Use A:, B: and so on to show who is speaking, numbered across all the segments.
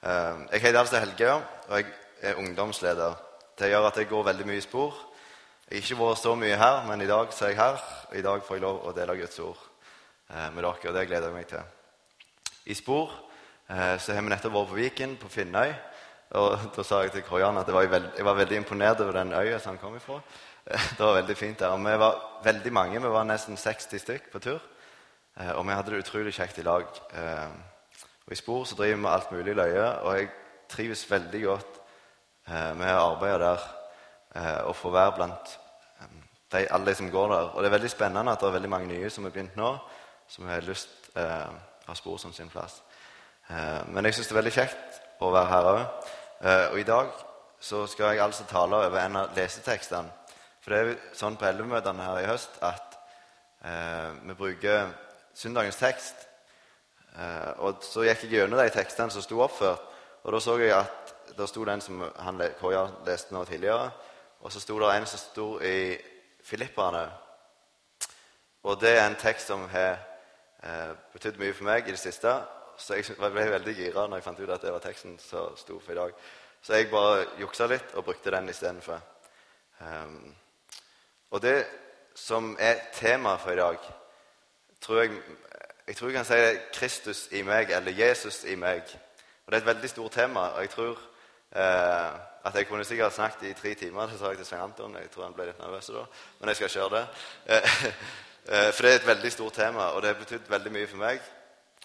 A: Eh, jeg heter altså Helge, og jeg er ungdomsleder. Det gjør at jeg går veldig mye i spor. Jeg har ikke vært så mye her, men i dag så er jeg her. Og i dag får jeg lov å dele Guds ord eh, med dere, og det gleder jeg meg til. I spor eh, så har vi nettopp vært på Viken, på Finnøy. Og da sa jeg til Krojan at jeg var, veld, jeg var veldig imponert over den øya som han kom ifra. Det var veldig fint der. Og vi var veldig mange. Vi var nesten 60 stykk på tur. Og vi hadde det utrolig kjekt i lag. Og I Spor så driver vi med alt mulig løye, og jeg trives veldig godt eh, med å arbeide der eh, og få være blant eh, de, alle de som går der. Og det er veldig spennende at det er veldig mange nye som har begynt nå, som har lyst eh, har Spor som sin plass. Eh, men jeg syns det er veldig kjekt å være her òg. Eh, og i dag så skal jeg altså tale over en av lesetekstene. For det er sånn på ellevemøtene her i høst at eh, vi bruker søndagens tekst Eh, og Så gikk jeg gjennom de tekstene som sto oppført, og da så jeg at det sto den som han Koya leste nå tidligere, og så sto det en som sto i Filipperne. Og det er en tekst som har eh, betydd mye for meg i det siste. Så jeg ble veldig gira når jeg fant ut at det var teksten som sto for i dag. Så jeg bare juksa litt og brukte den istedenfor. Um, og det som er temaet for i dag, tror jeg jeg tror jeg kan si det, Kristus i meg, eller Jesus i meg. Og Det er et veldig stort tema. og jeg tror eh, at jeg kunne sikkert snakket i tre timer. Det sa jeg til Svein Anton. Jeg tror han ble litt nervøs da, men jeg skal ikke gjøre det. Eh, eh, for det er et veldig stort tema, og det har betydd veldig mye for meg.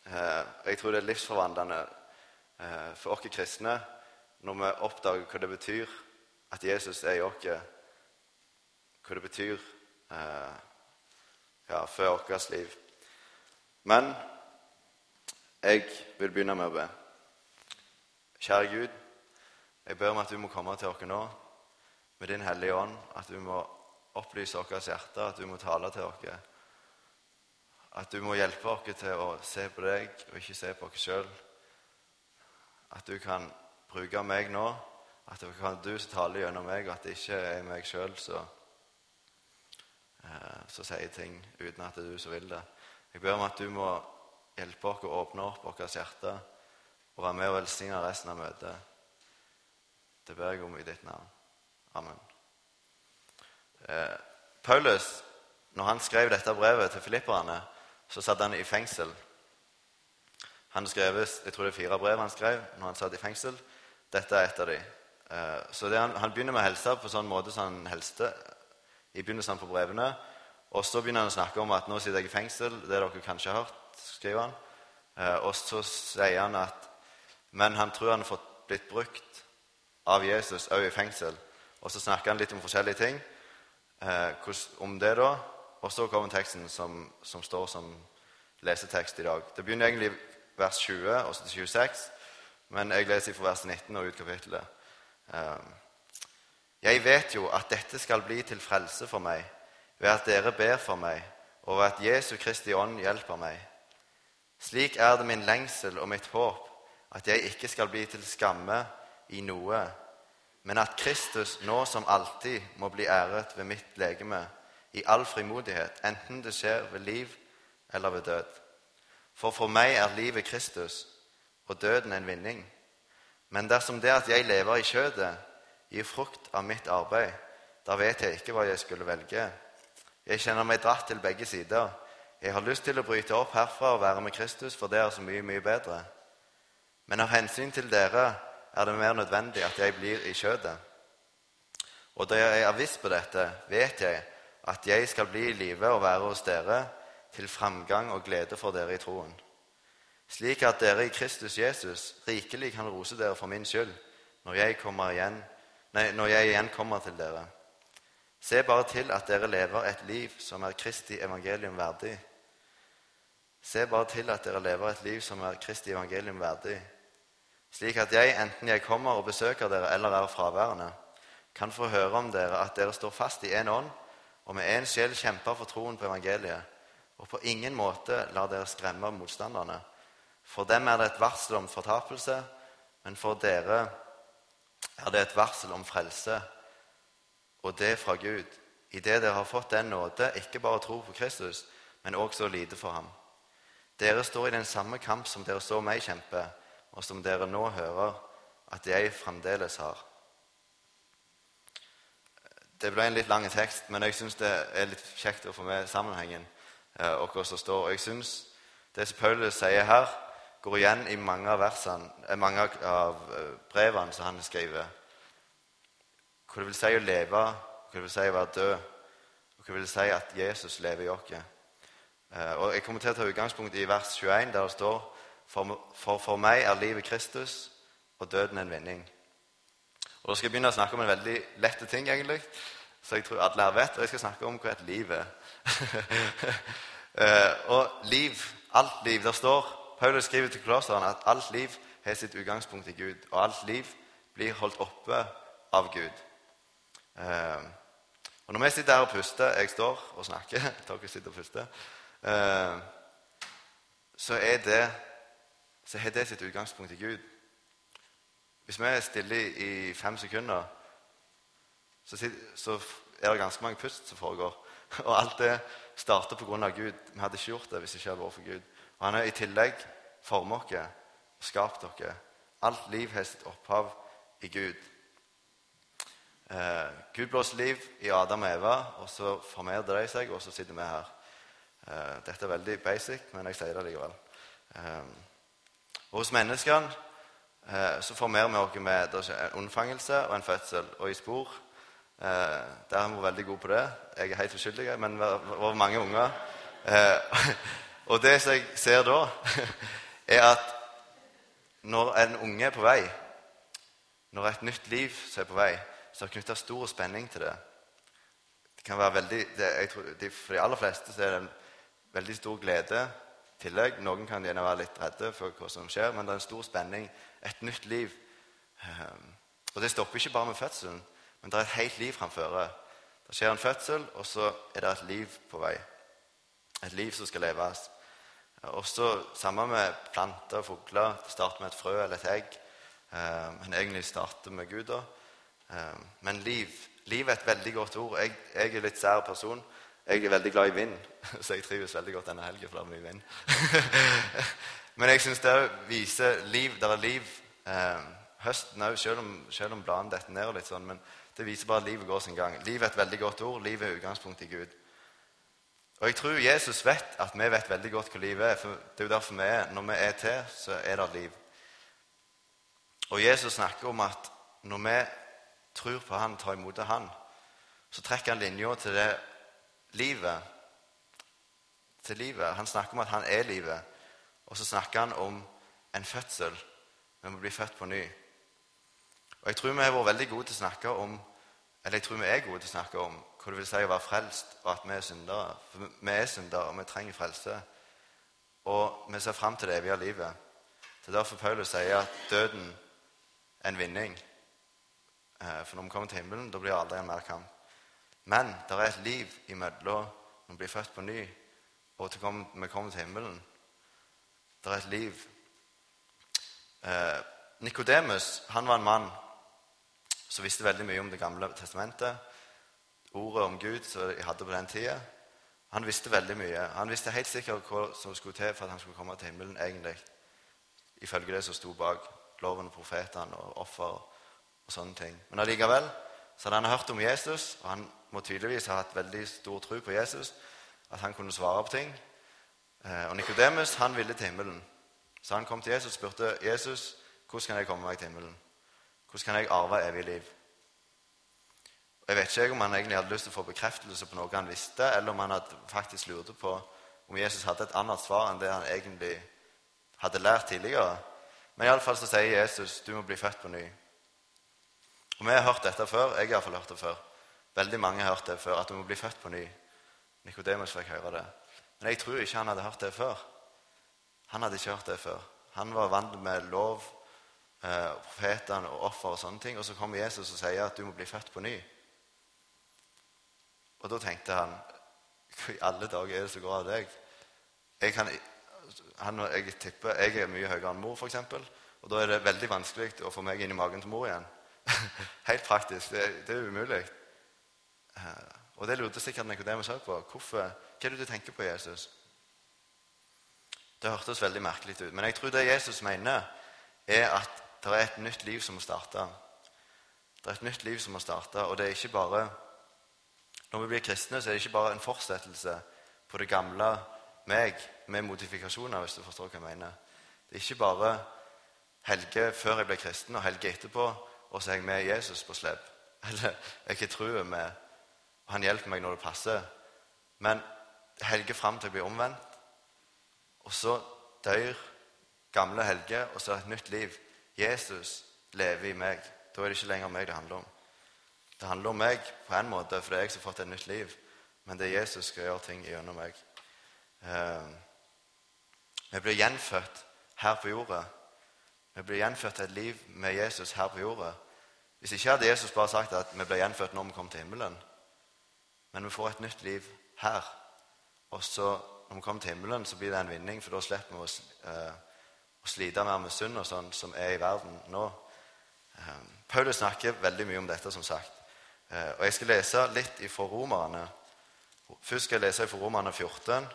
A: Eh, jeg tror det er livsforvandlende eh, for oss kristne når vi oppdager hva det betyr at Jesus er i oss. Hva det betyr eh, ja, for vårt liv. Men jeg vil begynne med å be. Kjære Gud, jeg ber om at du må komme til oss nå med Din Hellige Ånd. At du må opplyse vårt hjerte, at du må tale til oss. At du må hjelpe oss til å se på deg og ikke se på oss sjøl. At du kan bruke meg nå, at det kan du som taler gjennom meg, og at det ikke er meg sjøl som eh, sier ting uten at det er du som vil det. Jeg ber om at du må hjelpe oss å åpne opp vårt hjerte og være med og velsigne resten av møtet. Det ber jeg om i ditt navn. Amen. Eh, Paulus, når han skrev dette brevet til filipperne, så satt han i fengsel. Han skrev, jeg tror det er fire brev han skrev når han satt i fengsel. Dette er et av dem. Eh, så han, han, begynner med å hilse på sånn måte som han helste i begynnelsen på brevene. Og så begynner han å snakke om at nå sitter jeg i fengsel. Det dere kanskje har hørt, skriver han. Eh, og så sier han at Men han tror han har fått blitt brukt av Jesus òg i fengsel. Og så snakker han litt om forskjellige ting eh, om det, da. Og så kommer teksten som, som, står som lesetekst i dag. Det begynner egentlig vers 20 og så til 26, men jeg leser fra vers 19 og ut kapittelet. Eh, jeg vet jo at dette skal bli til frelse for meg ved at dere ber for meg, og ved at Jesu Kristi ånd hjelper meg. Slik er det min lengsel og mitt håp at jeg ikke skal bli til skamme i noe, men at Kristus nå som alltid må bli æret ved mitt legeme, i all frimodighet, enten det skjer ved liv eller ved død. For for meg er livet Kristus og døden en vinning. Men dersom det at jeg lever i kjødet, gir frukt av mitt arbeid, da vet jeg ikke hva jeg skulle velge. Jeg kjenner meg dratt til begge sider. Jeg har lyst til å bryte opp herfra og være med Kristus, for det er så mye, mye bedre. Men av hensyn til dere er det mer nødvendig at jeg blir i kjødet. Og da jeg er viss på dette, vet jeg at jeg skal bli i live og være hos dere til framgang og glede for dere i troen. Slik at dere i Kristus Jesus rikelig kan rose dere for min skyld når jeg, igjen, nei, når jeg igjen kommer til dere. Se bare til at dere lever et liv som er Kristi evangelium verdig. Se bare til at dere lever et liv som er Kristi evangelium verdig, slik at jeg, enten jeg kommer og besøker dere eller er fraværende, kan få høre om dere at dere står fast i én ånd og med én sjel kjemper for troen på evangeliet, og på ingen måte lar dere skremme motstanderne. For dem er det et varsel om fortapelse, men for dere er det et varsel om frelse og det fra Gud, idet dere har fått den nåde ikke bare tro på Kristus, men også å lide for ham. Dere står i den samme kamp som dere så meg kjempe, og som dere nå hører at jeg fremdeles har. Det ble en litt lang tekst, men jeg syns det er litt kjekt å få med sammenhengen eh, og hva som står. Jeg syns det som Paulus sier her, går igjen i mange av, versene, eh, mange av eh, brevene som han skriver. Hva det vil si å leve, hva det vil si å være død, og hva det vil si at Jesus lever i oss. Og Jeg kommer til å ta utgangspunkt i vers 21, der det står for, for, meg er livet Kristus og døden en vinning. Og Da skal jeg begynne å snakke om en veldig lette ting, egentlig, så jeg tror alle her vet. Og jeg skal snakke om hva et liv er. Eh, og liv, alt liv Der står Paulus skriver til klostrene at alt liv har sitt utgangspunkt i Gud. Og alt liv blir holdt oppe av Gud. Eh, og når vi sitter her og puster Jeg står og snakker. Dere sitter og puster. Eh, så er det så har det sitt utgangspunkt i Gud. Hvis vi er stille i fem sekunder, så, så er det ganske mange pust som foregår. Og alt det starter pga. Gud. Vi hadde ikke gjort det hvis det ikke hadde vært for Gud. Og Han har i tillegg formet og skapt dere. Alt liv har sitt opphav i Gud. Eh, Gud blåser liv i Adam og Eva, og så formerer de seg, og så sitter vi her. Eh, dette er veldig basic, men jeg sier det likevel. Eh, og hos menneskene Eh, så formerer vi oss med en unnfangelse og en fødsel. Og i spor eh, Der er vi veldig gode på det. Jeg er helt uskyldig, men vi var mange unger. Eh, og det som jeg ser da, er at når en unge er på vei, når et nytt liv er på vei, så er det knytta stor spenning til det. Det kan være veldig, det, tror, For de aller fleste så er det en veldig stor glede tillegg. Noen kan gjerne være litt redde for hva som skjer, men det er en stor spenning et nytt liv. Ehm, og det stopper ikke bare med fødselen, men det er et helt liv framfor. Det skjer en fødsel, og så er det et liv på vei. Et liv som skal leves. Også sammen med planter og fugler. Det starter med et frø eller et egg. Ehm, men egentlig starter med Gud. da. Ehm, men liv liv er et veldig godt ord. Jeg, jeg er litt sær person. Jeg er veldig glad i vind, så jeg trives veldig godt denne helgen. for det er mye vind. Men jeg syns det viser liv. Der er liv eh, høsten òg, selv, selv, om bladene detter ned. litt sånn, Men det viser bare at livet går sin gang. Liv er et veldig godt ord. Liv er utgangspunktet i Gud. Og jeg tror Jesus vet at vi vet veldig godt hva livet er. for det er jo derfor vi er. Når vi er til, så er det liv. Og Jesus snakker om at når vi tror på Han, tar imot av Han, så trekker han linja til det livet. Til livet. Han snakker om at han er livet. Og så snakker han om en fødsel. Vi må bli født på ny. Og Jeg tror vi har vært veldig gode til å snakke om eller jeg tror vi er gode til å snakke om hva det vil si å være frelst, og at vi er syndere. For vi er syndere, og vi trenger frelse. Og vi ser fram til det evige livet. Det er derfor Paulus sier at døden er en vinning. Eh, for når vi kommer til himmelen, da blir det aldri en mer kamp. Men det er et liv imellom når vi blir født på ny, og til vi kommer til himmelen. Det er et liv. Eh, Nikodemus var en mann som visste veldig mye om Det gamle testamentet. Ordet om Gud som de hadde på den tida. Han visste veldig mye. Han visste helt sikkert hva som skulle til for at han skulle komme til himmelen, egentlig. Ifølge det som sto bak loven og profetene og offer og sånne ting. Men allikevel så hadde han hørt om Jesus, og han må tydeligvis ha hatt veldig stor tro på Jesus, at han kunne svare på ting. Eh, og Nikodemus ville til himmelen. Så han kom til Jesus og spurte Jesus, hvordan kan jeg komme meg til himmelen. Hvordan kan jeg arve evig liv? Og Jeg vet ikke om han egentlig hadde lyst til å få bekreftelse på noe han visste, eller om han hadde faktisk lurte på om Jesus hadde et annet svar enn det han egentlig hadde lært tidligere. Men iallfall sier Jesus du må bli født på ny. Og Vi har hørt dette før. Jeg har iallfall hørt det før. Veldig mange har hørt det før, at du må bli født på ny. Nikodemus fikk høre det. Men jeg tror ikke han hadde hørt det før. Han hadde ikke hørt det før. Han var vant med lov, eh, profetene og offer og sånne ting. Og så kommer Jesus og sier at du må bli født på ny. Og da tenkte han Hva i alle dager er det som går av deg? Jeg, kan, han, jeg tipper jeg er mye høyere enn mor, f.eks. Og da er det veldig vanskelig å få meg inn i magen til mor igjen. Helt praktisk. Det, det er umulig. Eh, og det lurte sikkert Nikodemus òg på. Hvorfor, hva er det du tenker på Jesus? Det hørtes veldig merkelig ut. Men jeg tror det Jesus mener, er at det er et nytt liv som må starte. Det er et nytt liv som må starte, og det er ikke bare Når vi blir kristne, så er det ikke bare en fortsettelse på det gamle meg med modifikasjoner, hvis du forstår hva jeg mener. Det er ikke bare Helge før jeg ble kristen, og Helge etterpå, og så er jeg med Jesus på slep. Eller jeg ikke tror med, og han hjelper meg når det passer. Men Helge fram til jeg blir omvendt, og så dør gamle Helge, og så et nytt liv. Jesus lever i meg. Da er det ikke lenger meg det handler om. Det handler om meg på en måte, for det er jeg som har fått et nytt liv. Men det er Jesus som gjøre ting gjennom meg. Eh, vi blir gjenfødt her på jorda. Vi blir gjenfødt til et liv med Jesus her på jorda. Hvis ikke hadde Jesus bare sagt at vi blir gjenfødt når vi kommer til himmelen. Men vi får et nytt liv her. Og så når vi kommer til himmelen, så blir det en vinning, for da slipper vi å, eh, å slite mer med synd og sånn som er i verden nå. Eh, Paulus snakker veldig mye om dette, som sagt. Eh, og jeg skal lese litt ifra Romerne. Først skal jeg lese i Romerne 14,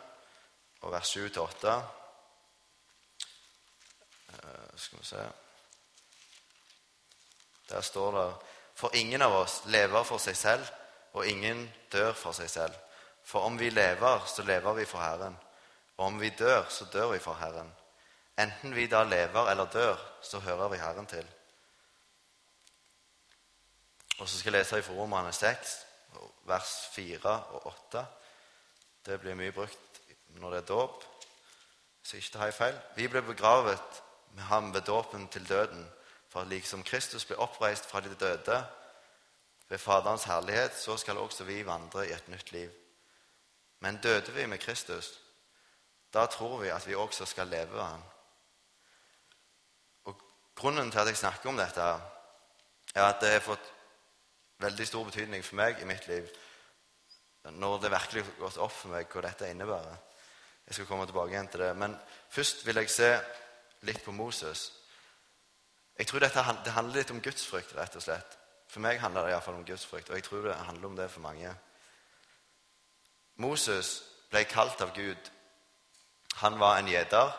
A: og vers 7-8. Skal vi se Der står det For ingen av oss lever for seg selv, og ingen dør for seg selv. For om vi lever, så lever vi for Herren. Og om vi dør, så dør vi for Herren. Enten vi da lever eller dør, så hører vi Herren til. Og så skal jeg lese fra Romerne 6, vers 4 og 8. Det blir mye brukt når det er dåp. Så ikke ta feil. Vi ble begravet med ham ved dåpen til døden, for liksom Kristus ble oppreist fra de døde ved Faderens herlighet, så skal også vi vandre i et nytt liv. Men døde vi med Kristus, da tror vi at vi også skal leve med ham. Og Grunnen til at jeg snakker om dette, er at det har fått veldig stor betydning for meg i mitt liv når det virkelig har gått opp for meg hva dette innebærer. Jeg skal komme tilbake igjen til det. Men først vil jeg se litt på Moses. Jeg tror dette, det handler litt om gudsfrykt, rett og slett. For meg handler det iallfall om gudsfrykt, og jeg tror det handler om det for mange. Moses ble kalt av Gud. Han var en gjeter.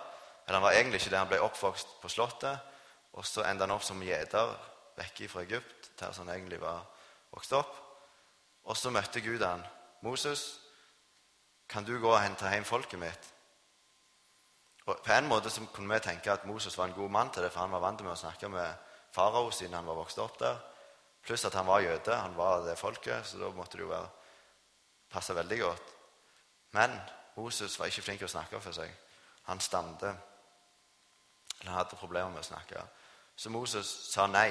A: Eller han var egentlig ikke det. Han ble oppvokst på slottet, og så endte han opp som gjeter vekke fra Egypt, der han egentlig var vokst opp. Og så møtte Gud han. 'Moses, kan du gå og hente hjem folket mitt?' Og På en måte så kunne vi tenke at Moses var en god mann til det, for han var vant med å snakke med farao siden han var vokst opp der. Pluss at han var jøde. Han var det folket, så da måtte det jo passe veldig godt. Men Moses var ikke flink til å snakke for seg. Han stamte. Eller han hadde problemer med å snakke. Så Moses sa nei.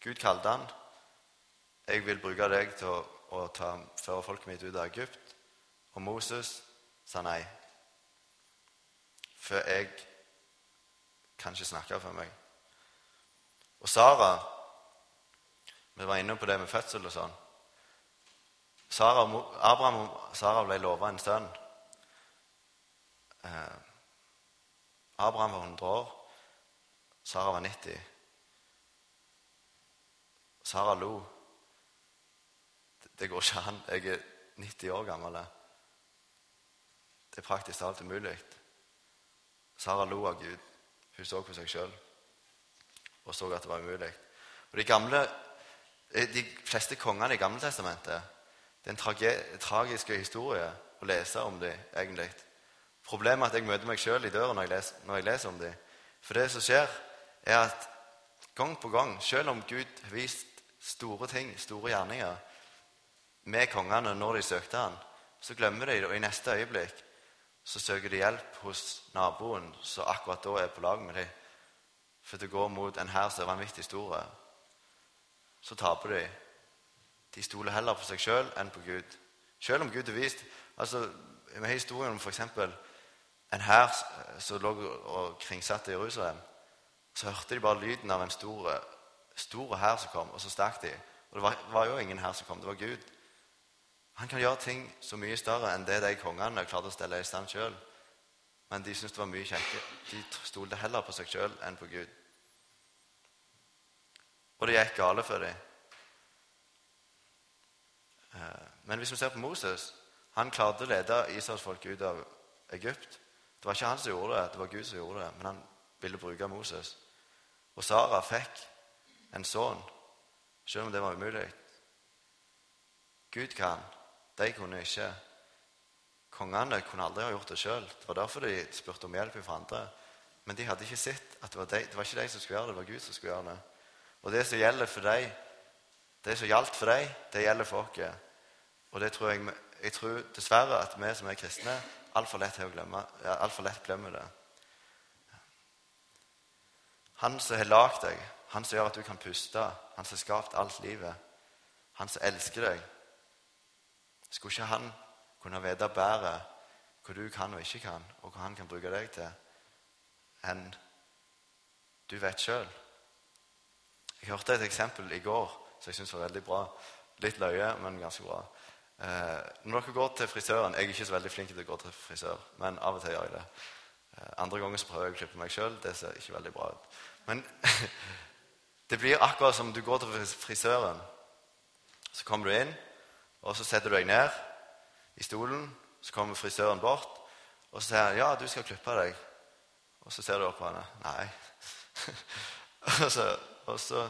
A: Gud kalte han. 'Jeg vil bruke deg til å, å ta, føre folket mitt ut av Egypt.' Og Moses sa nei. For jeg kan ikke snakke for meg. Og Sara Vi var inne på det med fødsel og sånn. Sara, Abraham og Sara ble lova en sønn. Eh, Abraham var 100 år. Sara var 90. Sara lo. Det går ikke an. Jeg er 90 år gammel. Det er praktisk talt umulig. Sara lo av Gud. Hun så på seg sjøl og så at det var umulig. Og De gamle, eh, de fleste kongene i Gamle Testamentet Det er en trage, tragisk historie å lese om dem, egentlig. Problemet er at jeg møter meg sjøl i døra når jeg, leser, når jeg leser om dem. For det som skjer, er at gang på gang, selv om Gud har vist store ting, store gjerninger, med kongene når de søkte han, så glemmer de det, og i neste øyeblikk så søker de hjelp hos naboen som akkurat da er på lag med dem. For det går mot en hær som er vanvittig stor. Så taper de. De stoler heller på seg sjøl enn på Gud. Selv om Gud har vist altså Med historien om f.eks. en hær som lå og kringsatte Jerusalem, så hørte de bare lyden av en stor hær som kom, og så stakk de. Og det var, var jo ingen hær som kom, det var Gud. Han kan gjøre ting så mye større enn det de kongene klarte å stelle i stand sjøl. Men de syntes det var mye kjekke. De stolte heller på seg sjøl enn på Gud. Og det gikk gale for dem. Eh, men hvis vi ser på Moses Han klarte å lede israelsfolket ut av Egypt. Det var ikke han som gjorde det, det var Gud som gjorde det. Men han ville bruke Moses. Og Sara fikk en sønn, selv om det var umulig. Gud kan. De kunne ikke. Kongene kunne aldri ha gjort det sjøl. Det var derfor de spurte om hjelp fra andre. Men de hadde ikke sett at det var, de, det var ikke de som skulle gjøre det, det var Gud som skulle gjøre det. Og det som gjelder for deg, det som gjaldt for deg, det gjelder for oss. Og det tror jeg, jeg tror dessverre at vi som er kristne, altfor lett, alt for lett glemmer det. Han som har lagd deg, han som gjør at du kan puste, han som har skapt alt livet, han som elsker deg Skulle ikke han kunne vite bedre hva du kan og ikke kan, og hva han kan bruke deg til, enn du vet sjøl? Jeg hørte et eksempel i går som jeg syns var veldig bra. Litt løye, men ganske bra. Eh, når dere går til frisøren Jeg er ikke så veldig flink til å gå til frisør, men av og til gjør jeg det. Eh, andre ganger så prøver jeg å klippe meg sjøl. Det ser ikke veldig bra ut. Men det blir akkurat som du går til frisøren. Så kommer du inn, og så setter du deg ned i stolen. Så kommer frisøren bort, og så sier han 'Ja, du skal klippe deg'. Og så ser du opp på henne. 'Nei'. og, så, og så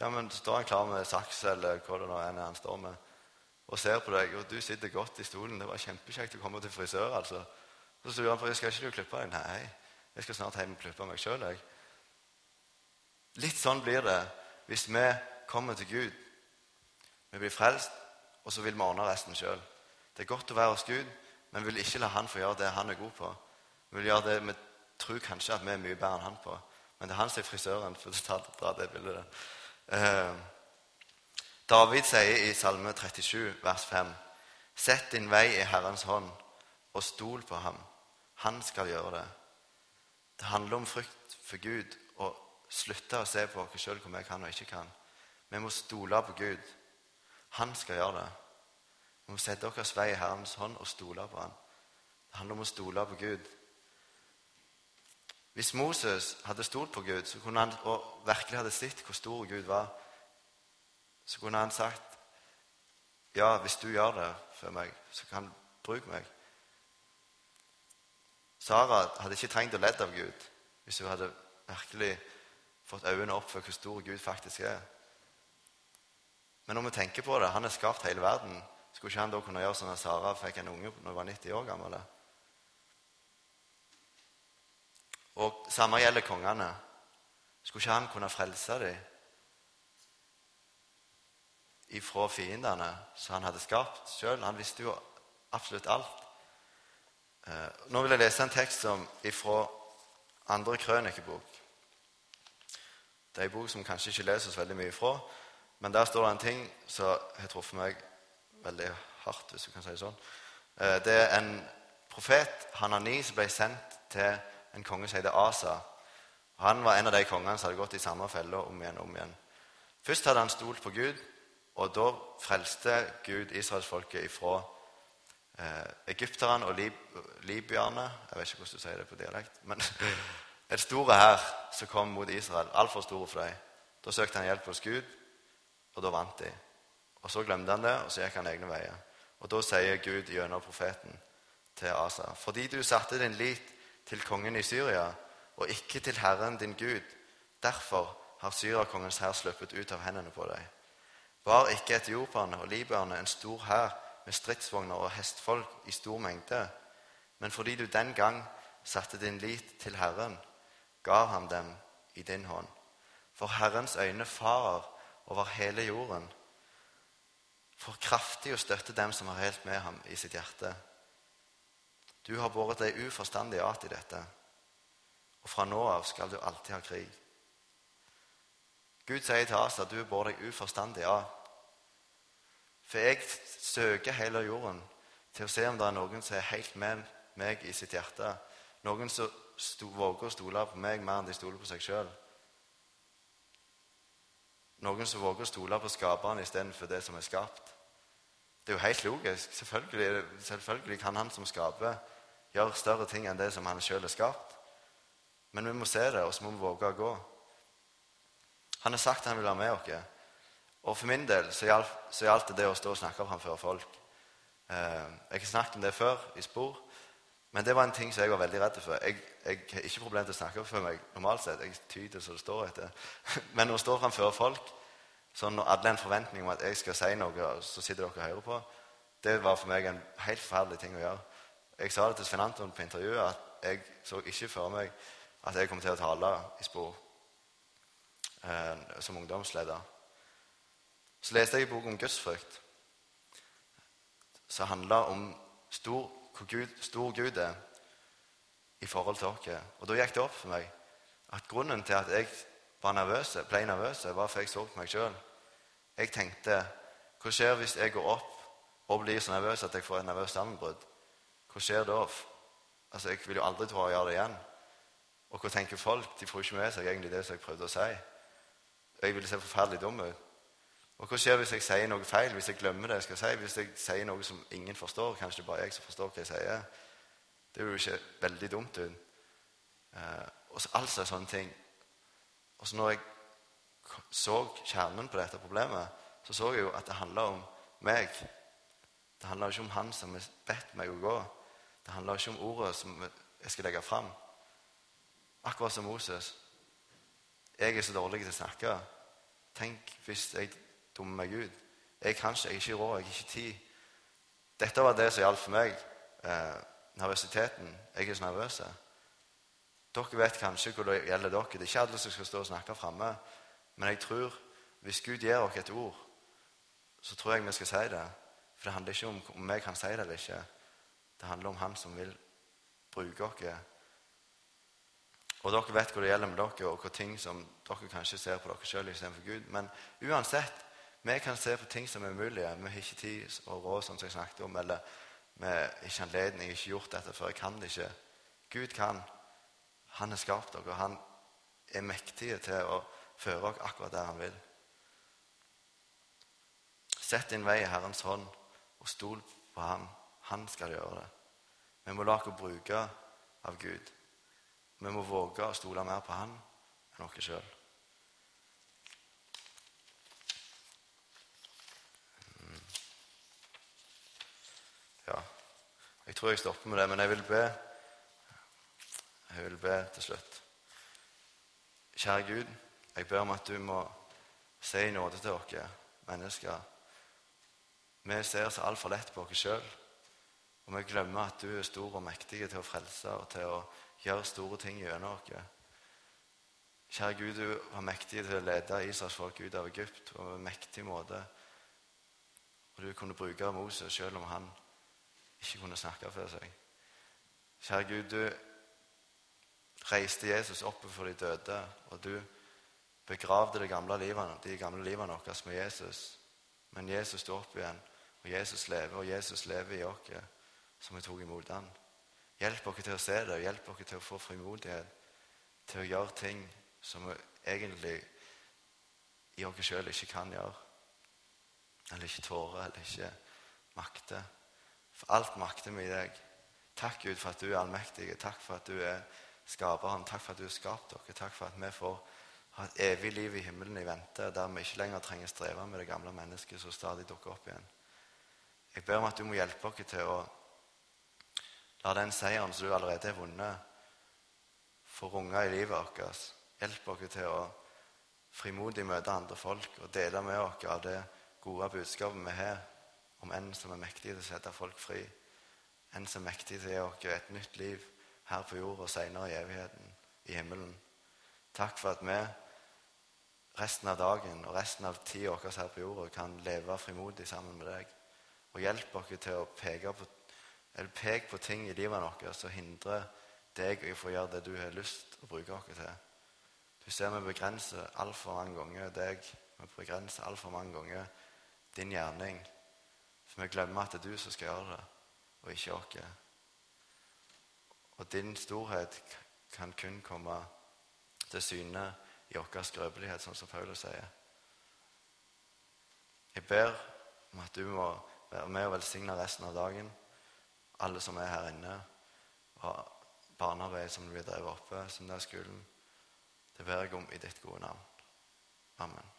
A: ja, men står han klar med saks eller hva det nå er han står med, og ser på deg, og du sitter godt i stolen. Det var kjempekjekt å komme til frisør, altså. Så sier han på skal ikke du klippe deg. Nei, jeg skal snart hjem og klippe meg sjøl, jeg. Litt sånn blir det hvis vi kommer til Gud. Vi blir frelst, og så vil vi ordne resten sjøl. Det er godt å være hos Gud, men vi vil ikke la Han få gjøre det han er god på. Vi vil gjøre det vi tror kanskje at vi er mye bedre enn han på. Men det er han som er frisøren. for å dra det bildet. Eh, David sier i Salme 37, vers 5.: Sett din vei i Herrens hånd, og stol på ham. Han skal gjøre det. Det handler om frykt for Gud slutte å se på oss sjøl hvor vi kan og ikke kan. Vi må stole på Gud. Han skal gjøre det. Vi må sette vår vei i Herrens hånd og stole på Han. Det handler om å stole på Gud. Hvis Moses hadde stolt på Gud han, og virkelig hadde sett hvor stor Gud var, så kunne han sagt ja, hvis du gjør det for meg, så kan du bruke meg. Sara hadde ikke trengt å lede av Gud hvis hun hadde virkelig fått øynene opp for hvor stor Gud faktisk er. Men når vi tenker på det, han har skapt hele verden. Skulle ikke han da kunne gjøre sånn at Sara fikk en unge når hun var 90 år gammel? Og Samme gjelder kongene. Skulle ikke han kunne frelse dem ifra fiendene som han hadde skapt sjøl? Han visste jo absolutt alt. Eh, nå vil jeg lese en tekst fra andre krønikebok. Det er en bok som kanskje ikke leses veldig mye fra, men der står det en ting som har truffet meg veldig hardt, hvis du kan si det sånn. Eh, det er en profet, Hanani, som ble sendt til en konge som heter Asa. Han var en av de kongene som hadde gått i samme felle om igjen og om igjen. Først hadde han stolt på Gud, og da frelste Gud israelsfolket ifra eh, egypterne og lib libyerne Jeg vet ikke hvordan du sier det på dialekt. men et store hær som kom mot Israel, altfor store for dem. Da søkte han hjelp hos Gud, og da vant de. Og Så glemte han det, og så gikk han egne veier. Og Da sier Gud gjennom profeten til Asa.: Fordi du satte din lit til kongen i Syria, og ikke til Herren din Gud, derfor har syriakongens hær sluppet ut av hendene på deg. Var ikke etioperne og libyerne en stor hær med stridsvogner og hestfolk i stor mengde? Men fordi du den gang satte din lit til Herren, ga han dem i din hånd. For Herrens øyne farer over hele jorden, for kraftig å støtte dem som har helt med ham i sitt hjerte. Du har båret deg uforstandig at i dette, og fra nå av skal du alltid ha krig. Gud sier til oss at du båret deg uforstandig av. For jeg søker hele jorden til å se om det er noen som er helt med meg i sitt hjerte. Noen som våger å stole på meg mer enn de stoler på seg sjøl. Noen som våger å stole på skaperen istedenfor det som er skapt. Det er jo helt logisk. Selvfølgelig, selvfølgelig kan han som skaper, gjøre større ting enn det som han sjøl har skapt. Men vi må se det, og så må vi våge å gå. Han har sagt han vil være med oss. Og for min del så gjaldt det det å stå og snakke om ham før folk. Eh, jeg har snakket om det før i spor. Men det var en ting som jeg var veldig redd for. Jeg, jeg har ikke problem til å snakke for meg normalt sett. Jeg tyder så det står etter. Men når jeg står framfor folk sånn når alle har en forventning om at jeg skal si noe, så sitter dere og hører på, det var for meg en helt forferdelig ting å gjøre. Jeg sa det til Svein Anton på intervjuet at jeg så ikke for meg at jeg kom til å tale i spor eh, som ungdomsleder. Så leste jeg en bok om gudsfrykt som handler om stor, hvor Gud, stor Gud er i forhold til oss. Og da gikk det opp for meg at grunnen til at jeg nervøs, ble nervøs, var for jeg så på meg sjøl. Jeg tenkte hva skjer hvis jeg går opp og blir så nervøs at jeg får et nervøst sammenbrudd? Hva skjer da? Altså, Jeg vil jo aldri tro å gjøre det igjen. Og hva tenker folk? De får ikke med seg egentlig det som jeg prøvde å si. Jeg ville se forferdelig dum ut. Og hva skjer hvis jeg sier noe feil, hvis jeg glemmer det jeg skal si? Hvis jeg sier noe som ingen forstår, kanskje det bare jeg som forstår hva jeg sier? Det er jo ikke veldig dumt. Eh, og så altså sånne ting. Og så når jeg så kjernen på dette problemet, så så jeg jo at det handla om meg. Det handla ikke om han som har bedt meg å gå. Det handla ikke om ordet som jeg skal legge fram. Akkurat som Moses. Jeg er så dårlig til å snakke. Tenk hvis jeg dummer meg ut. Jeg kan ikke, jeg har ikke råd, jeg har ikke tid. Dette var det som gjaldt for meg. Eh, nervøsiteten. Jeg er så nervøs. Dere vet kanskje hvor det gjelder dere. Det er ikke alle som skal stå og snakke framme. Men jeg tror hvis Gud gir oss et ord, så tror jeg vi skal si det. For det handler ikke om om vi kan si det eller ikke. Det handler om Han som vil bruke oss. Og dere vet hvor det gjelder med dere, og hvor ting som dere kanskje ser på dere sjøl istedenfor Gud. Men uansett, vi kan se på ting som er umulige. Vi har ikke tid og råd, som jeg snakket om, eller vi har ikke anledning, jeg har ikke gjort dette før, jeg kan det ikke. Gud kan. Han har skapt dere, og han er mektig til å føre dere akkurat der han vil. Sett din vei i Herrens hånd, og stol på ham. Han skal gjøre det. Vi må la oss bruke av Gud. Vi må våge å stole mer på Han enn oss sjøl. Mm. Ja, jeg tror jeg stopper med det, men jeg vil be. Jeg vil be til slutt. Kjære Gud, jeg ber om at du må si nåde til oss mennesker. Vi ser så altfor lett på oss sjøl, og vi glemmer at du er stor og mektig til å frelse og til å gjøre store ting gjennom oss. Kjære Gud, du var mektig til å lede Israels folk ut av Egypt på en mektig måte. Og du kunne bruke Moses selv om han ikke kunne snakke for seg. Kjære Gud, du reiste Jesus opp for de døde, og du begravde de gamle livene, de gamle livene våre med Jesus. Men Jesus sto opp igjen, og Jesus lever, og Jesus lever i oss som vi tok imot han. Hjelp oss til å se det, hjelp oss til å få frimodighet til å gjøre ting som vi egentlig i oss sjøl ikke kan gjøre. Eller ikke tårer, eller ikke makter. For alt makter vi i deg. Takk, Gud, for at du er allmektig. Takk for at du er skaperen. Takk for at du har skapt oss. Takk for at vi får ha et evig liv i himmelen i vente, der vi ikke lenger trenger streve med det gamle mennesket som stadig dukker opp igjen. Jeg ber om at du må hjelpe oss til å La den seieren som du allerede har vunnet, få runge i livet vårt. Hjelp oss til å frimodig møte andre folk og dele med oss av det gode budskapet vi har om en som er mektig til å sette folk fri. En som er mektig til å gi oss et nytt liv her på jord og senere i evigheten, i himmelen. Takk for at vi resten av dagen og resten av tida vår her på jorda kan leve frimodig sammen med deg. Og hjelp oss til å peke på eller pek på ting i livet vårt som hindrer deg i å gjøre det du har lyst å bruke oss til. Du ser vi begrenser altfor mange ganger deg. Vi begrenser altfor mange ganger din gjerning. For vi glemmer at det er du som skal gjøre det, og ikke oss. Og din storhet kan kun komme til syne i vår skrøpelighet, sånn som Paulus sier. Jeg ber om at du må være med og velsigne resten av dagen alle som er her inne, og barnearbeidet som blir drevet oppe, søndagsskolen. Det ber jeg om i ditt gode navn. Amen.